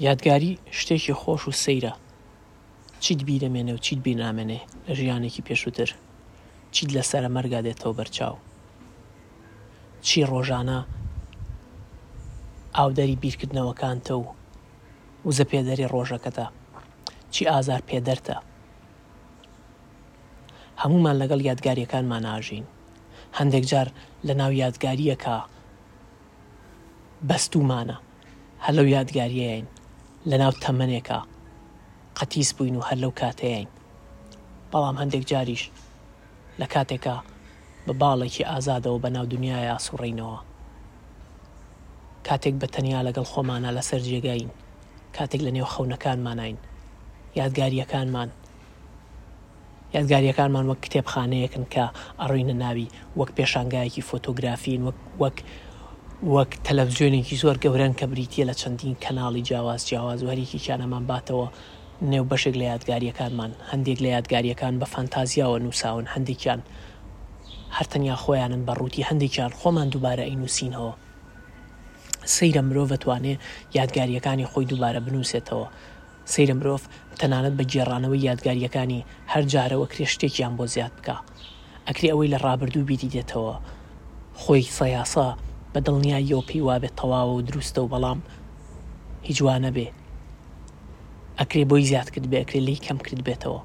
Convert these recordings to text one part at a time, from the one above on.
یادگاری شتێکی خۆش و سەیرە چیت بیدەمێنێ و چیت بینامێنێ لە ژیانێکی پێشووتر چیت لە سرە مەرگا دێتەوە بەرچاو چی ڕۆژانە ئاودەری بیرکردنەوەکانتە و وزە پێدەری ڕۆژەکەتە چی ئازار پێدەرتە هەمومان لەگەڵ یادگاریەکانمان ئاژین هەندێک جار لە ناو یادگاریەکە بەستوومانە هەر لەو یادگاریەیاین لەناو تەمەنێکا قەتیس بووین و هەر لەو کاتەیاین بەڵام هەندێک جاریش لە کاتێکا بە باڵێکی ئازادەوە بەناو دنیایا ئەسوڕێینەوە کاتێک بە تەنیا لەگەڵ خۆمانا لەسەر جێگاین کاتێک لەنێو خەونەکانماناین یادگاریەکانمان یادگارییەکانمان وەک کتێبخانەیەکن کە ئەڕۆینە ناوی، وەک پێشانگایەکی فۆتۆگرافین، وەک وەک تەلەڤزیۆنێکی زۆر گەورەن کە بریتییە لە چەندین کەناڵی جیاواز جیاواز و هەر یەکێکیان ئەمانباتەوە نێو بەشێک لە یادگارییەکانمان. هەندێک لە یادگارییەکان بە فانتازیاوە نووساون، هەندێکیان هەر تەنیا خۆیانن بە ڕووتی، هەندێکیان خۆمان دووبارە ئەینووسینەوە. سەیرە مرۆڤ ئەتوانێ یادگارییەکانی خۆی دووبارە بنووسێتەوە. سەیرە مرۆڤ تەنانەت بە گێڕانەوەی یادگارییەکانی هەر جارەو ئەکرێ شتێکیان بۆ زیاد بکا. ئەکرێ ئەوەی لە ڕابردوو بیری دێتەوە خۆی سەیاسا بە دڵنیاییەوە پێی وابێ تەواوەو دروستەو بەڵام هیچ وا نەبێ. ئەکرێ بۆی زیاد کردبێ ئەکرێ لێی کەم کردبێتەوە.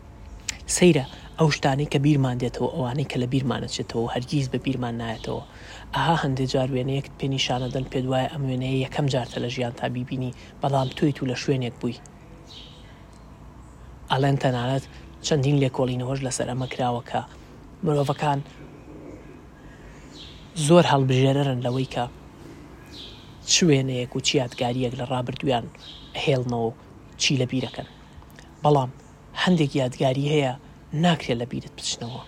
سەیرە ئەو شتانەی کە بیرمان دێتەوەو ئەوانەی کە لە بیرمان ئەچێتەوەو هەرگیز بە بیرمان نایەتەوە. ئەها هەندێ جار وێنەیەکت پێ نیشان ئەدەن پێت وایە ئەم وێنەیە یەکەم جارتە لە ژیانتا بیبینی بەڵام تۆیت و لە شوێنێک بووی. ئەڵێن تەنانەت چەندین لێکۆڵینەوەش لەسەر ئەمە کراوە کە مرۆڤەکان زۆر هەڵبژێرەرن لەوەی کە چ وێنەیەک و چ یادگارییەک لە ڕابردوویان ئەهێڵنەوە و چی لە بیر ئەکەن. بەڵام هەندێک یادگاری هەیە ناکرێ لە بیرت بچنەوە.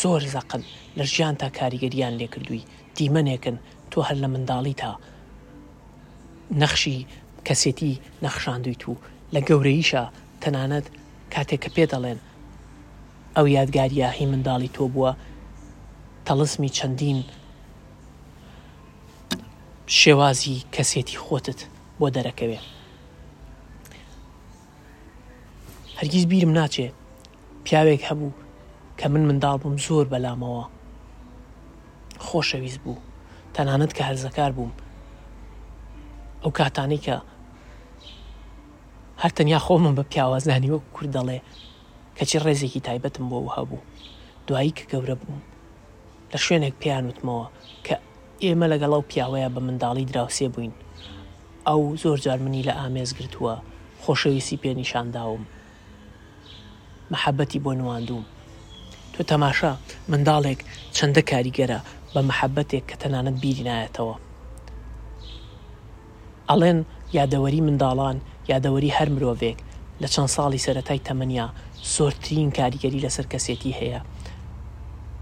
زۆر زەقن، لە ژیانتا کاریگەرییان لێ کردووی، دیمەنێکن تۆ هەر لە منداڵیتا، نەخشی کەسێتی نەخشاندویت و لە گەورەییشا تەنانەت کاتێک کە پێت ئەڵێن ئەو یادگاریە هی منداڵی تۆ بووە تەڵسمی چەندین شێوازی کەسێتی خۆتت بۆ دەرەکەوێ. هەرگیز بیرم ناچێ پیاوێک هەبوو کە من منداڵ بووم زۆر بەلامەوە خۆشەویست بوو تەنانەت کە هەرزەکار بووم ئەو کاتانی کە هەر تەنیا خۆمم بە پیاوازانی وەک کورد دەڵێ کەچی ڕێزێکی تایبەتم بۆ و هەبوو دوایی کە گەورە بووم لە شوێنێک پێیان وتمەوە کە ئێمە لەگەڵ ئەو پیاوەیە بە منداڵی دراوسێ بووین ئەو زۆر جار منی لە ئامێز گرتووە، خۆشەویستی پێ نیشان داوم، مەحەبەتی بۆ نواندووم. تۆ تەماشا منداڵێک چەندە کاریگەرە بە مەحەبەتێک کە تەنانەت بیری نایەتەوە. ئەڵێن یادەوەری منداڵان، یادەوەری هەر مرۆڤێک لە چەند ساڵی سەرەتای تەمەنیا زۆرترین کاریگەری لەسەر کەسێتی هەیە،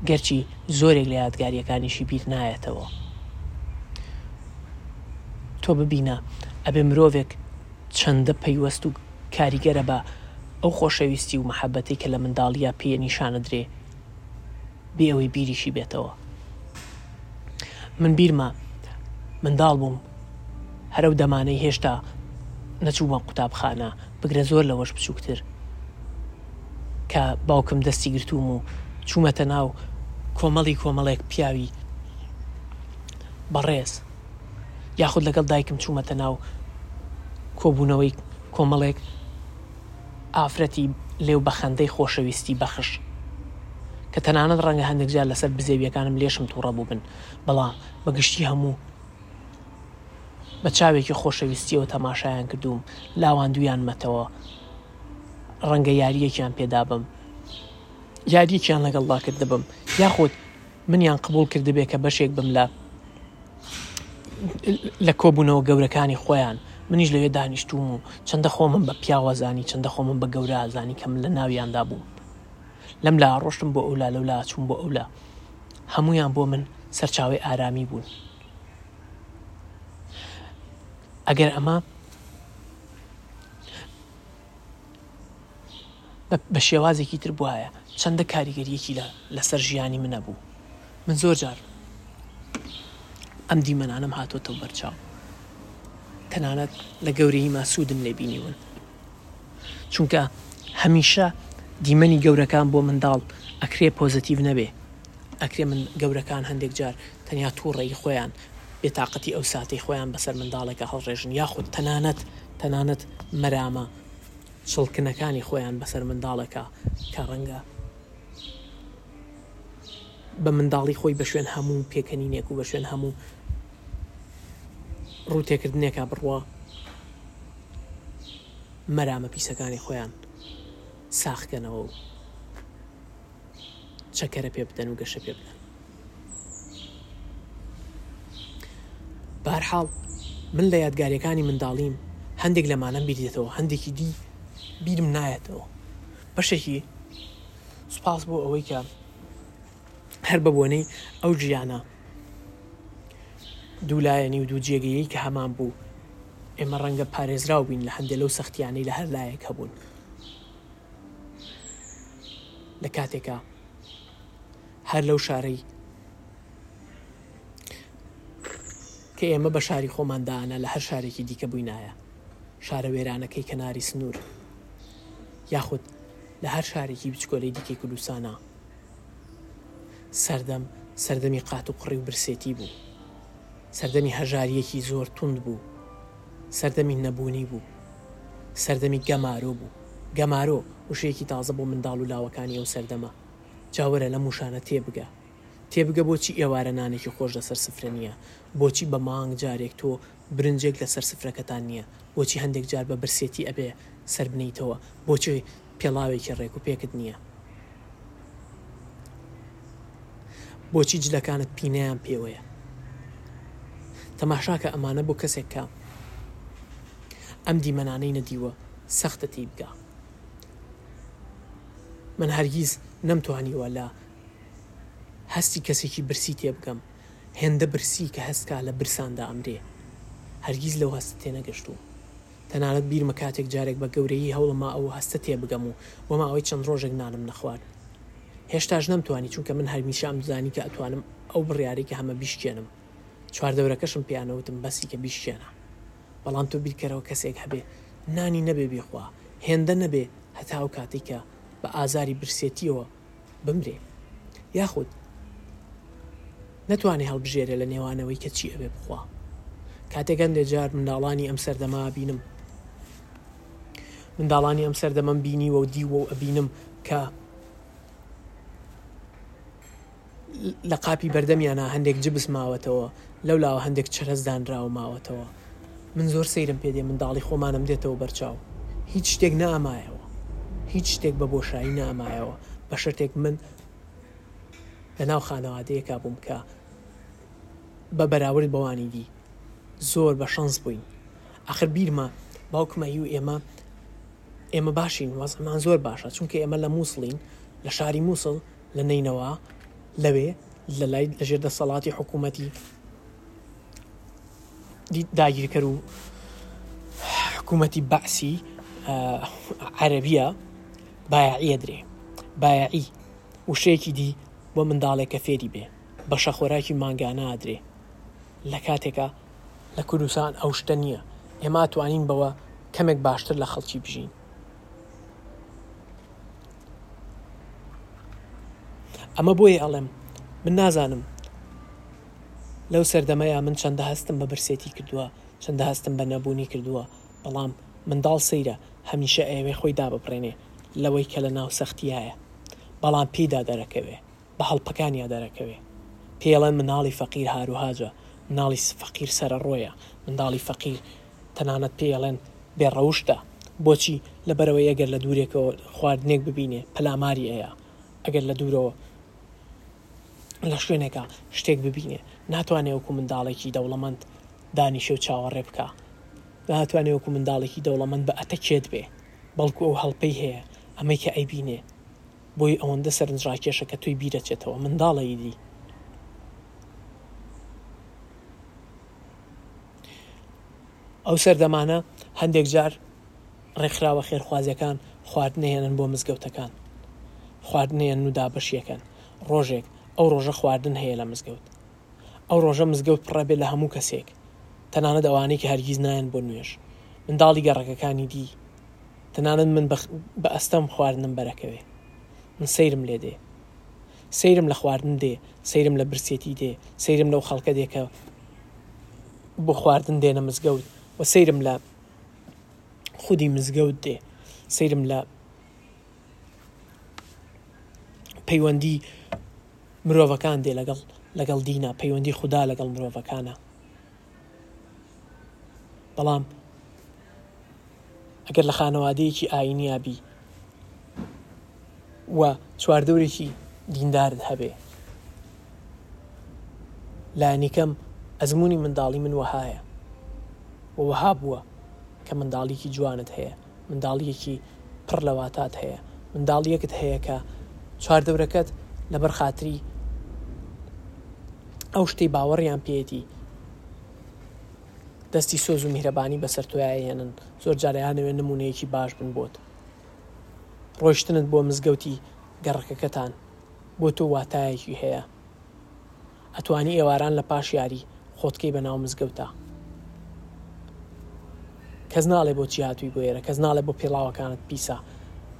گەرچی زۆرێک لە یادگاریەکانیشی بیر نایەتەوە تۆ ببینە ئەبێ مرۆڤێک چەندە پەیوەست و کاریگەرە بە ئەو خۆشەویستی و مەحەبەتەی کە لە منداڵییا پێیە نیشانەدرێ بێ ئەوەی بیریشی بێتەوە من بیرمە منداڵ بووم هەر ئەو دەمانەی هێشتا نەچوومە قوتابخانە بگرە زۆر لەوەش بچووکتر کە باوکم دەستی گرتووم و چوومەتە ناو کۆمەڵی کۆمەڵێک پیاوی بەڕێز، یاخود لەگەڵ دایکم چوومەتە ناو کۆبوونەوەی کۆمەڵێک ئافرەتی لێو بە خەندەی خۆشەویستی بەخش، کە تەنانەت ڕەنگە هەندێک جار لەسەر بزێوییەکانم لێشم تووڕە بووبن، بەڵام بە گشتی هەموو بە چاوێکی خۆشەویستییەوە تەماشایان کردووم، لاواندوویانمەتەوە ڕەنگە یاریەکیان پێدابم یاریەکیان لەگەڵدا کردبم یاخود منیان قبول کردبێ کە بەشێک بم لە لە کۆبوونەوە گەورەکانی خۆیان منیش لەوێ دانیشتوم و چەندە خۆمم بە پیاوەزانی چەندە خۆمم بە گەورەزانی کەم لە ناویاندا بووم لەم لا ڕۆشتم بۆ ئەولا لەولا چوون بۆ ئەولا هەمویان بۆ من سەرچاوی ئارامی بوون ئەگەر ئەمە بە شێوازێکی تر بوایە چەندە کاریگەریەکی لە لەسەر ژیانی منە بوو من زۆر جار ئەم دیمەنانم هاتۆتە بەرچاو تەنانەت لە گەورەی ماسوودم لێبینیون چونکە هەمیشە دیمەنی گەورەکان بۆ منداڵ ئەکرێ پۆزتیو نەبێ ئەکرێ من گەورەکان هەندێک جار تەنیا تووڕێی خۆیان بێتاقەتی ئەو ساتەی خۆیان بەسەر منداڵێکا هەڵڕێژن یاخود تەنانەت تەنانەت مەرامە چڵکنەکانی خۆیان بەسەر منداڵێکا کە ڕەنگە بە منداڵی خۆی بە شوێن هەموو پێکەنینێک و بە شوێن هەموو ڕووتێکردنێکا بڕوا مەرامە پیسەکانی خۆیان ساخکەنەوە و چەکەرە پێ بدەن و گەشە پێ بدەن بارحاڵ من لە یادگاریەکانی منداڵیم هەندێک لەمانەم بیریێتەوە هەندێکی دی بیرم نایەتەوە بەشێکی سوپاس بۆ ئەوەی کە هەر بە بۆنەی ئەو ژیانە دوولایەنی و دوو جێگەیەی کە هەمان بوو ئێمە ڕەنگە پارێزراو بین لە هەندێک لەو سەختیانەی لە هەر لایەک هەبوون لە کاتێکا هەر لەو شارەی کە ئێمە بە شاری خۆماندانە لە هەر شارێکی دیکە بووینایە شارە وێرانەکەی کەناری سنوور یاخود لە هەر شارێکی بچکۆلەی دیکەی کوردستانە سەردەم سەردەمی قات و قڕی و برسێتی بوو سەردەمی هەژارییەکی زۆر توند بوو، سەردەمی نەبوونی بوو، سەردەمی گەمارۆ بوو. گەمارۆ، وشەیەکی تازە بۆ منداڵ و لاوەکانی ئەو سەردەمە. جا وەرە لەم وشانە تێبگە. تێبگە بۆچی ئێوارە نانێکی خۆش لەسەر سفرە نییە، بۆچی بە مانگ جارێک تۆ برنجێک لەسەر سفرەکەتان نییە، بۆچی هەندێک جار بە برسێتی ئەبێ سەربنێیتەوە، بۆچی پێڵاوێکی ڕێک و پێکت نیە بۆچی جلەکانت پینەیان پێوەیە تەماشاکە ئەمانە بۆ کەسێک کە ئەم دیمەنانەی نەدیوە سەختە تی بگا من هەرگیز نەمتوانیوە لە هەستی کەسێکی برسی تێبگەم هێندە برسی کە هەستکا لە برساندا ئەمرێ هەرگیز لەو هەستە تێنەگەشتووم تەنانەت بیرمە کاتێک جارێک بە گەورەیی هەوڵم ما ئەو هەستە تێبگەم و بۆ ماوەی چەند ڕۆژێک نانم نەخوارد. هێشتاش نەمتوانی چونکە من هەرمیشە ئەمدزانی کە ئەتوانم ئەو بڕیارەی کە هەمە بیشکێنم. چواردەورەکەشم پێیان ئەوتم بەسیکە بیشکێنە. بەڵام تۆ بیرکەرەوە کەسێک هەبێ نانی نەبێ بیخوا هێندە نەبێ هەتا ئەو کاتەی کە بە ئازاری برسێتییەوە بمرێ یاخود نەتوانێ هەڵبژێرێ لە نێوان ئەوەی کە چی ئەوێ بخوا. کاتێک هەندێ جار منداڵانی ئەم سەردەمە ئەبینم، منداڵانی ئەم سەردەمەم بینیوە و دیووە و ئەبینم کە لە قاپی بەردەمیانا هەندێک جبس ماوەتەوە لەو لاوە هەندێک چەرەز دانراوە ماوەتەوە من زۆر سەیرم پێ دێ منداڵی خۆمانم دێتەوە بەرچاو هیچ شتێک نەئەمایەوە هیچ شتێک بە بۆشایی نەئەمایەوە بە شەرتێک من لە ناو خانەوادەیەکا بووم کە بە بەراورد بەوانی دی زۆر بە شەنس بووین ئاخر بیرمە باوکمە هی و ئێمە ئێمە باشین وەزعمان زۆر باشە چونکە ئێمە لە مووسڵین لە شاری مووسڵ لە نەینەوا لەوێ لە لای لە ژێر دەسەڵاتی حکوومەتی داگیرکەر و حکوومەتی بەعسی عەربیە بایعە درێ بایعی وشەیەکی دی بۆ منداڵێک کە فێری بێ بەشە خۆراکی مانگانادرێ لە کاتێکە لە کوردستان ئەو شتە نییە ئێمە توانین بەوە کەمێک باشتر لە خەڵکی بژین ئەمە بۆیە ئەڵێم من نازانم لەو سەردەمەیا من چەندە هەستم بە برسێتی کردووە چەندە هەستم بە نەبوونی کردووە بەڵام منداڵ سەیرە هەمیشە ئەیەوێ خۆی داببڕێنێ لەوەی کە لە ناو سەختیایە بەڵام پێیدا دەرەکەوێ بە هەڵپەکانیا دەرەکەوێ. پێی ئەڵێن مناڵی فەقیر هاروهاجە، مناڵی فەقیر سەرەڕۆیە، منداڵی فەقیر تەنانەت پێی ئەڵێن بێ ڕەوشتە. بۆچی؟ لەبەرئەوەی ئەگەر لە دوورێکەوە خواردنێک ببینێ پەلاماری ئەیا، ئەگەر لە دوورەوە لە شوێنێکا شتێک ببینێ ناتوانێ وەکوو منداڵێکی دەوڵەمەند دانیشێ و چاوەڕێ بکا، ناتوانێ وەکوو منداڵێکی دەوڵەمەند بە ئەتەکێت بێ، بەڵکوو ئەو هەڵپەی هەیە ئەمەی کە ئەیبینێ، بۆی ئەوەندە سەرنجڕاکێشە کە تۆی بیرەچێتەوە منداڵە ئیدی ئەو سەردەمانە هەندێک جار ڕێکخراوە خێرخوازیەکان خواردنەهێنن بۆ مزگەوتەکان خواردنێن و دابەشیەکەن ڕۆژێک ئەو ڕۆژە خواردن هەیە لە مزگەوت ئەو ڕۆژە مزگەوت پڕەبێت لە هەموو کەسێک، تەنانەت ئەوانەی کە هەرگیز نایەن بۆ نوێژ، منداڵی گەڕەکەکانی دی، تەنانەت من بە ئەستەم خواردنم بەرەکەوێ. من سەیرم لێ دێ. سەیرم لە خواردن دێ، سەیرم لە برسێتی دێ، سەیرم لەو خەڵکە دێ کە بۆ خواردن دێنە مزگەوت و سەیرم لە خودی مزگەوت دێ، سەیرم لە. پەیوەندی مرۆڤەکان دێ لەگەڵ لەگەڵ دینا پەیوەندی خوددا لەگەڵ مرۆڤەکانە بەڵام ئەگەر لە خانەوادەیەکی ئاینیا بی و چواردەورێکی دیندارت هەبێ لانیکەم ئەزمموی منداڵی من وەهایە وەها بووە کە منداڵیکی جوانت هەیە منداڵییەکی پڕ لە واتات هەیە، منداڵییەکت هەیە کە چواردەورەکەت لەبەر خاتری ئەو شتەی باوەڕیان پێیەتی دەستی سۆز و میهرەبانی بەسەر تۆیا ئەهێنن، زۆرجار ئەیانەوێت نموونەیەکی باش بن بۆت. ڕۆیشتنت بۆ مزگەوتی گەڕەکەکەتان بۆ تۆ واتایەکی هەیە، ئەتوانی ئێواران لە پاش یاری خۆت کەی بە ناو مزگەوتا کەس ناڵێ بۆچی هاتووی بۆ ئێرە کەس ناڵێ بۆ پێڵاوەکانت پیسە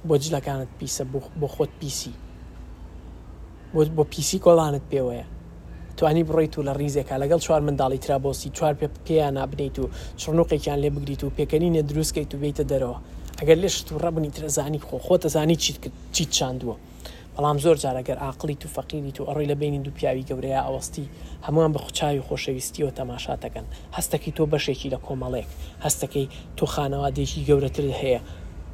بۆ جلەکانت پیسە بۆ خۆت پیسی بۆ پیسی کۆڵانت پێوەیە توانی بڕیت و لە ڕیزێکا لەگەڵ چوار منداڵی ترا بۆسی چوار پێ پێیان نابنیت و چڕنوقێکیان لێ بگریت و پێکەنینە دروستکەیت و بیتە دەرەوە ئەگەر لێ شت و ڕەبنی ترەزانی خۆ خۆتەزانی چیت چیت چاندووە بەڵام زۆر جار ئەگەر ئاقڵیت و فەقیریت و ئەڕۆی لە بەینی دوو پیاوی گەورەیا ئەوەستی هەموان بە خوچاوی خۆشەویستیەوە تەماشات ئەکەن هەستەکەی تۆ بەشێکی لە کۆمەڵەیەک هەستەکەی تۆ خانەوادەیەکی گەورەترت هەیە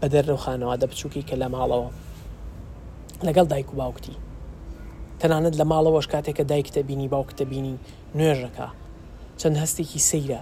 بەدەر لەو خانەوادە بچوکەی کە لە ماڵەوە لەگەڵ دایک و باوکتی تەنانەت لە ماڵەوەش کاتێک کە دایکتە بینی باوکتە بینی نوێژەکە چەند هەستێکی سەیرە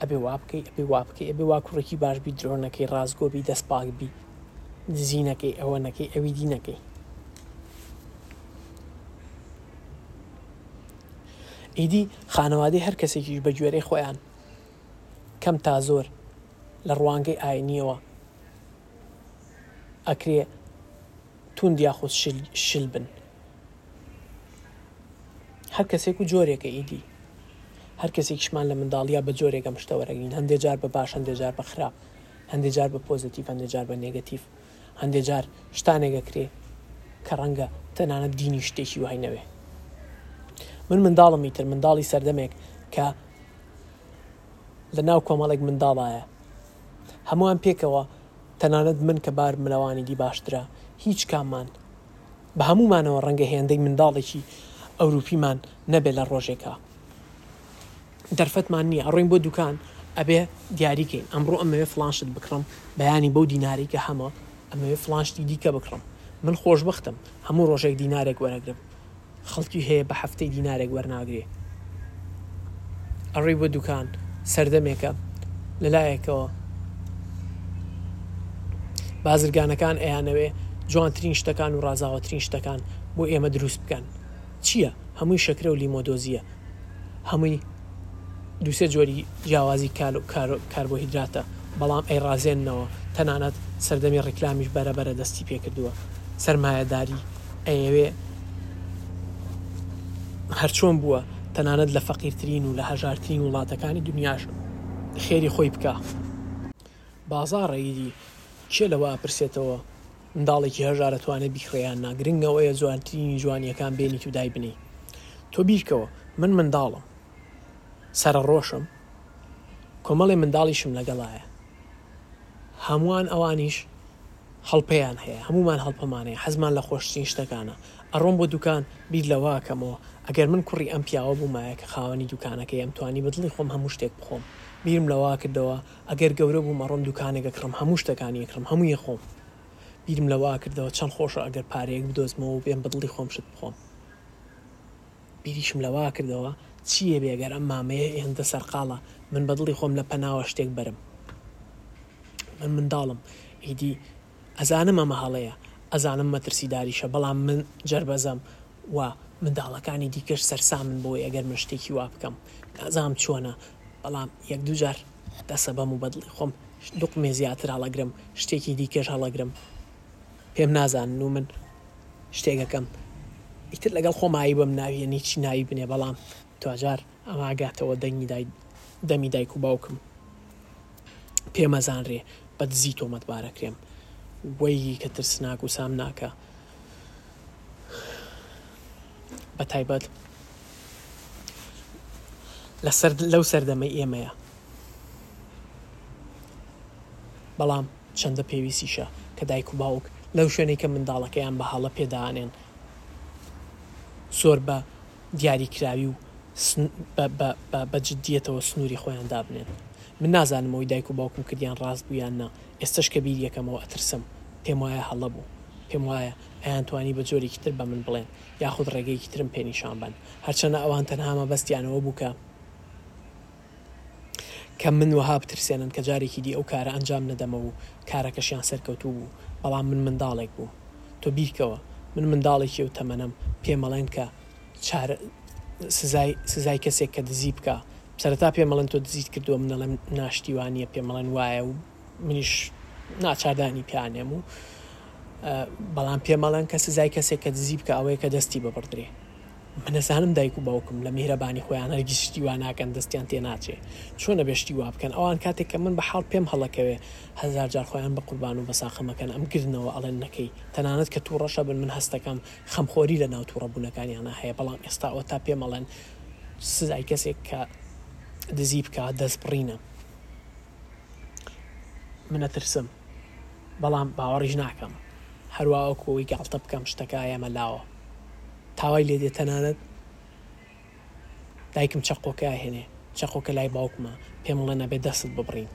ئەبێ وا بکەی ئەبێ وا بکەی ئەبێ وا کوڕێکی باش بی درۆ نەکەی ڕاستگۆ بی دەست پاک بی دزی نەکەی ئەوە نەکەی ئەوی دی نەکەی ئیدی خانەوادەی هەر کەسێکیش بە گوێرەی خۆیان کەم تا زۆر لە ڕوانگەی ئاینیەوە ئەکرێ توند یاخود شل بن هەر کەسێک و جۆرێکە ئیدی. هەر کەسێکیشمان لە منداڵییە بە جۆرێک ئەم شتە وەرەگرین، هەندێ جار بە باش، هەندێ جار بە خراپ، هەندێ جار بە پۆزەتیڤ، هەندێ جار بە نێگەتیڤ، هەندێ جار شتانێک ئەکرێ کە ڕەنگە تەنانەت دینیش شتێکی وای نەوێ. من منداڵم ئیتر، منداڵی سەردەمێک کە لەناو کۆمەڵێک منداڵایە، هەمووان پێکەوە، تەنانەت من کە بارم لەوانی دی باشترە، هیچ کاممان، بە هەموومانەوە ڕەنگە هێندەی منداڵێکی ئەوروپیمان نەبێ لە ڕۆژێکا دەرفەتمان نییە ئەڕۆین بۆ دوکان ئەبێ دیاریکەین ئەمڕۆ ئەمەوێ فڵان شت بکڕم بەیانی بەو دینارەی کە هەمە ئەمەوێ فڵان شتی دیکە بکڕم من خۆشبەختم هەموو ڕۆژێک دینارێک وەرەگرم خەڵکی هەیە بە هەفتەی دینارێک وەرناگرێ ئەڕۆی بۆ دوکان سەردەمێکە لەلایەکەوە بازرگانەکان ئەیانەوێ جوانترین شتەکان و ڕازاوەترین شتەکان بۆ ئێمە دروست بکەن چییە هەمووی شەکرە و لیمۆ دۆزییە هەمووی دوو سێ جۆری جیاوازی کاربۆهیدراتە بەڵام ئەیڕازێننەوە، تەنانەت سەردەمی ڕیکلامیش بەرە بەرە دەستی پێکردووە، سەرمایەداری ئەیەوێ هەرچۆن بووە تەنانەت لە فەقیرترین و لە هەژارترین وڵاتەکانی دنیاش خێری خۆی بکا. بازاڕە ئیدی کێ لەوە ئەپرسێتەوە منداڵێکی هەژار ئەتوانێ بیکڕێ یان نا گرنگ ئەوەیە جوانترینی جوانیەکان بێنیت و دایبنێی تۆ بیرکەوە من منداڵم سەرەڕۆشم کۆمەڵێ منداڵیشم لەگەڵایە هەمووان ئەوانیش هەڵپەیان هەیە هەمومان هەڵپەمان هەیە حەزمان لە خۆشترین شتەکانە ئەڕۆم بۆ دوکان بیر لەوەکەمەوە ئەگەر من کوڕی ئەم پیاوە بوومایە کە خاوەنی دوکانەکەی ئەمتوانی بە دڵی خۆم هەموو شتێک بخۆم بیرم لەوە کردەوە ئەگەر گەورە بووم ئەڕۆم دوکانێک ئەکڕم هەموو شتەکانی ئەکڕم هەمووی ئەخۆم بیرم لەوە ئەکردەوە چەند خۆشە ئەگەر پارەیەک بدۆزمەوە و بێم بەدڵی خۆم شت بخۆم بیریشم لەوە ئەکردەوە چی ئەبێ ئەگەر ئەم مامەیە هێندە سەرقاڵە من بەدڵی خۆم لە پەناوە شتێک بەرم من منداڵم ئیدی ئەزانم ئەمە هەڵەیە، ئەزانم مەترسیداریشە، بەڵام من جەربەزەم و منداڵەکانی دیکەش سەرسامن بەوەی ئەگەر من شتێکی وا بکەم، نازانم چۆنە، بەڵام یەک دوو جار دەسەبەم و بە دڵی خۆم لوقمێ زیاتر هەڵەگرم، شتێکی دیکەش هەڵەگرم، پێم نازانن و من شتێک ئەکەم، ئیتر لەگەڵ خۆمایی بەم ناوییە نی چی ناوی بنێ، بەڵام دواجار. ئەماگاتەوە دەنگی دای دەمی دایک و باوکم پێمەزانرێ بە دزی تۆمەتبارەکرێم وەی کە ترسناک و سامناکە بە تایبەت لە سەر لەو سەردەمەی ئێمەیە بەڵام چەندە پێویستیشە کە دایک و باوک لەو شوێنێکە منداڵەکەیان بە هەڵە پێدانێن زۆر بە دیاریکراوی و بە جدیەتەوە سنوری خۆیان دابنێن من نازانم ئەوەی دایک و باوکم کردیان ڕاست بوو یان نا ئێستەش کە بیری ئەکەمەوە ئەترسم پێم وایە هەڵە بوو پێم وایە ئەیان توانی بە جۆرێکی تر بە من بڵێن یاخود ڕێگەیەکی ترم پێ نیشان بەن هەرچەنە ئەوان تەنها مەبەستیان ئەوە بوو کە کە من وەها بترسێنن کە جارێکی دی ئەو کارە ئەنجام نەدەمەوە و کارەکەشیان سەرکەوتوو بوو، بەڵام من منداڵێک بووم. تۆ بیرکەوە، من منداڵێکی ئەو تەمەنەم، پێم ئەڵێن کە چارە سزای سزای کەسێک کە دزی بکا، سەرەتا پێم ئەڵێن تۆ دزیت کردووە، من ئەڵێم نا شتی وا نییە، پێم ئەڵێن وایە و منیش ناچار دانی پێ ئەنێم و بەڵام پێم ئەڵێن کە سزای کەسێک کە دزی بکا ئەوەیە کە دەستی ببڕدرێ. منەزانم دایک و باوکم لە میهرەبانی خۆیان هەرگیز شتی وا ناکەن دەستیان تێ ناچێ چۆن ئەبێ شتی وا بکەن ئەوان کاتێک کە من بە حاڵ پێم هەڵەکەوێ هەزار جار خۆیان بە قوربان و بە ساقەم ئەکەن ئەمگرنەوە ئەڵێن نەکەی تەنانەت کە توڕەش ئەبن من هەستەکەم خەم خۆری لە ناو توڕە بونەکانیانا هەیە بەڵام ئێستا ئەوە تا پێم ئەڵێن سزای کەسێک کە دزی بکا دەست بڕینە. من ئەترسم بەڵام باوەڕیش ناکەم هەروا وەکو ئەوەی گاڵتە بکەم شتەکە ئەیەمە لاوە تاوای لێ دێ تەنانەت دایکم چەقۆکە ئەهێنێ چەقۆکە لای باوکمە پێم بڵێ نەبێ دەستت ببڕین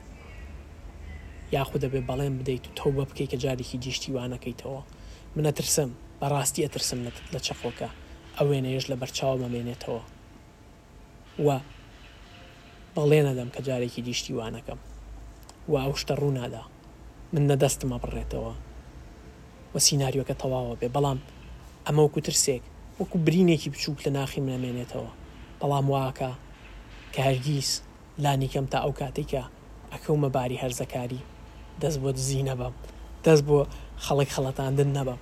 یاخود دەبێ بەڵێن بدەیت و تۆبە بکەیت کە جارێکی دیشتی وانەکەیتەوە من ئەترسم بەڕاستی ئەترسم لە چەقۆکە ئەو وێنەیەش لە بەرچاومە مێنێتەوە. و بەڵێنەدەم کە جارێکی دی شتی وانەکەم و ئەو شتە ڕوونادا من نە دەستم ئەبڕێتەوە و سیناریۆکە تەواو ئەبێ بەڵام ئەمە وەکو ترسێک وەکو برینێکی بچووک لە ناخی من ئەمێنێتەوە بەڵام وا ئەکا کە هەرگیز لانیکەم تا ئەو کاتەی کە ئەکەومە باری هەرزەکاری دەست بۆ دزی نەبەم دەست بۆ خەڵک خەڵەتاندن نەبەم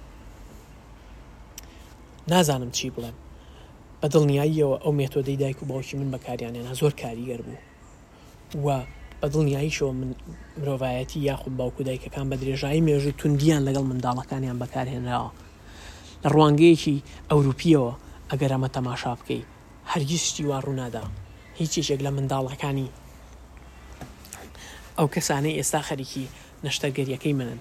نازانم چی بڵێم بە دڵنیاییەوە ئەو مێتۆدەی دایک و باوکی من بەکاریان هێنا زۆر کاریگەر بوو و بە دڵنیاییشەوە من مرۆڤایەتی یاخود باوک و دایکەکان بە درێژایی مێژوو توندیان لەگەڵ منداڵەکانیان بەکارهێنراوە لە ڕوانگەیەکی ئەوروپیەوە ئەگەر ئەمە تەماشا بکەی هەرگیز شتی وا ڕوونادا هیچ یەکێک لە منداڵەکانی ئەو کەسانەی ئێستا خەریکی نەشتەرگەریەکەی منن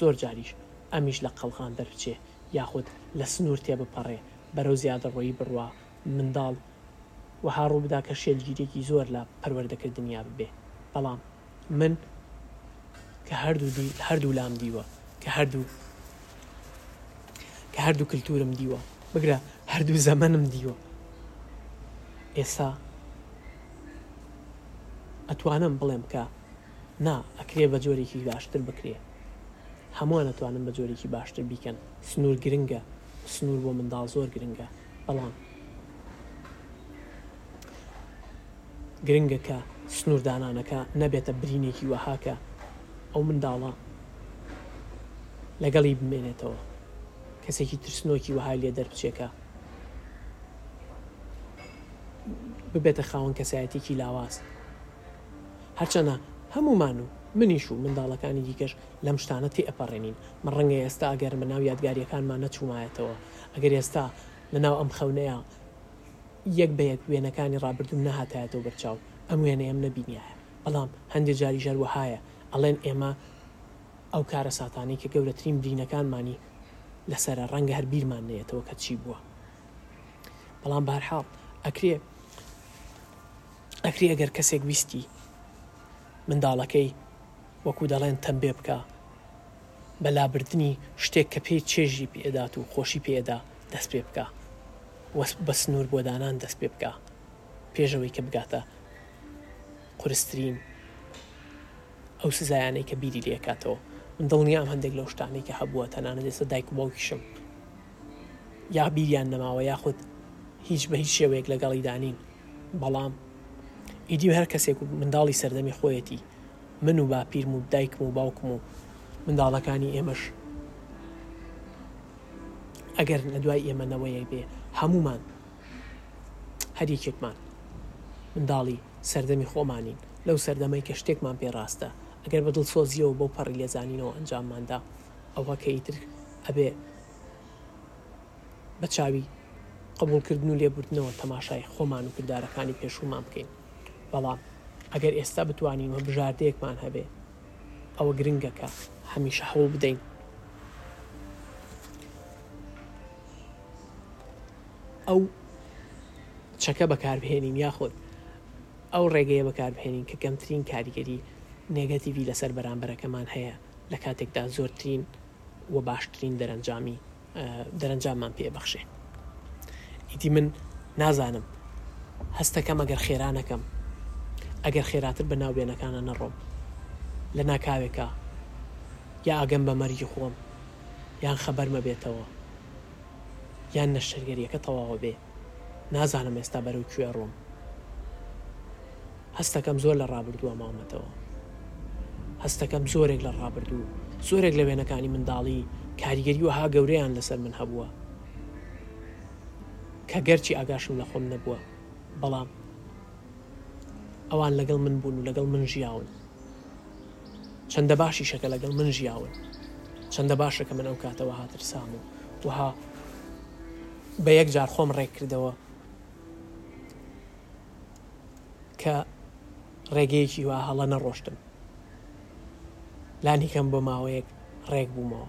زۆر جاریش ئەمیش لە قەڵغان دەربچێ یاخود لە سنوور تێبپەڕێ بەرەو زیادەڕۆیی بڕوا منداڵ وەها ڕووبدا کە شێلگیریەکی زۆر لە پەروەردەکردنیا ببێ بەڵام من کە هەردوو دی هەردوو لام دیوە کە هەردوو کە هەردوو کلتورم دیوە بگرە هەردوو زەمەنم دیوە ئێسا ئەتوانم بڵێم کە نا ئەکرێ بە جۆرێکی باشتر بکرێ هەمووان ئەتوانن بە جۆرێکی باشتر بیکەن سنوور گرنگە سنوور بۆ منداڵ زۆر گرنگە بەڵام گرنگە کە سنووردانانەکە نەبێتە برینێکی وەها کە ئەو منداڵە لەگەڵی بمێنێتەوە کەسێکی ترسنۆکی وەهای لێ دەربچێکە ببێتە خاوەن کەسایەتێکی لاواز هەرچەنە هەموومان و منیش و منداڵەکانی دیکەش لەم شتانە تێئەپەڕێنین، من ڕەنگە ئێستا ئەگەر بەناو یادگارییەکانما نەچوومایەتەوە، ئەگەر ئێستا لەناو ئەم خەونەیا یەک بە یەک وێنەکانی ڕابردووم نەهاتایەتەوە بەرچاو، ئەم وێنەیەم نەبینیایە، بەڵام هەندێ جاریش هەر وەهایە، ئەڵێن ئێمە ئەو کارەساتانەی کە گەورەترین برینەکانمانی لەسەرە ڕەنگە هەر بیرمان نەیەتەوە کە چی بووە، بەڵام بەهەرحاڵ ئەکرێ. ئەکری ئەگەر کەسێک ویستی منداڵەکەی وەکو دەڵێن تەمبێ بکا بە لابردنی شتێک کە پێی چێژی پێ ئەدات و خۆشی پێ ئەدا دەست پێ بکا و بە سنوور بۆ دانان دەست پێ بکا پێشەوەی کە بگاتە قورسترین ئەو سزایانەی کە بیری لێ کاتەوە من دڵنیام هەندێک لەو شتانەی کە هەبووە تەنانەت ئێستا دایک و باوکیشم یا بیریان نەماوە یاخود هیچ بە هیچ شێوەیەک لەگەڵیدا نین بەڵام ئیدی هەر کەسێک و منداڵی سەردەمی خۆیەتی، من و باپیرم و دایکم و باوکم و منداڵەکانی ئێمەش، ئەگەر لە دوای ئێمە نەوەیەک بێ، هەموومان، هەر یەکێکمان منداڵی سەردەمی خۆمانین، لەو سەردەمەی کە شتێکمان پێ ڕاستە، ئەگەر بە دڵسۆزییەوە بەو پەڕی لێزانینەوە ئەنجاممان دا، ئەوە کە ئیتر ئەبێ بە چاوی قبوڵکردن و لێبوردنەوە تەماشای خۆمان و کردارەکانی پێشوومان بکەین، بەڵام ئەگەر ئێستا بتوانین و بژاردەیەکمان هەبێ، ئەوە گرنگە کە هەمیشە هەوڵ بدەین ئەو چەکە بەکاربهێنین یاخود ئەو ڕێگەیە بەکاربهێنین کە کەمترین کاریگەری نێگەتیڤی لەسەر بەرامبەرەکەمان هەیە لە کاتێکدا زۆرترین و باشترین دەرەنجامی دەرەنجاممان پێ بەخشێ ئیدی من نازانم هەستەکەم ئەگەر خێرانەکەم ئەگەر خێراتر بە ناو وێنەکانە نەڕۆم لە ناکاوێکە یا ئاگەم بە مەرگی خۆم یان خەبەرمە بێتەوە یان نەشتەرگەریەکە تەواوە بێ نازانم ئێستا بەرەو کوێ ڕۆم. هەستەکەم زۆر لە ڕابردووە ماومەتەوە. هەستەکەم زۆرێک لە ڕابردوو، زۆرێک لە وێنەکانی منداڵی کاریگەری وەها گەورەیان لەسەر من هەبووە، کە گەرچی ئاگاشم لە خۆم نەبووە، بەڵام ئەوان لەگەڵ من بوون و لەگەڵ من ژیاون. چەندە باشیشە کە لەگەڵ من ژیاون. چەندە باشە کە من ئەو کاتە وەها ترسام و وەها. بە یەک جار خۆم ڕێک کردەوە کە ڕێگەیەکی وا هەڵە نەڕۆشتم لانی کەم بۆ ماوەیەک ڕێک بوومەوە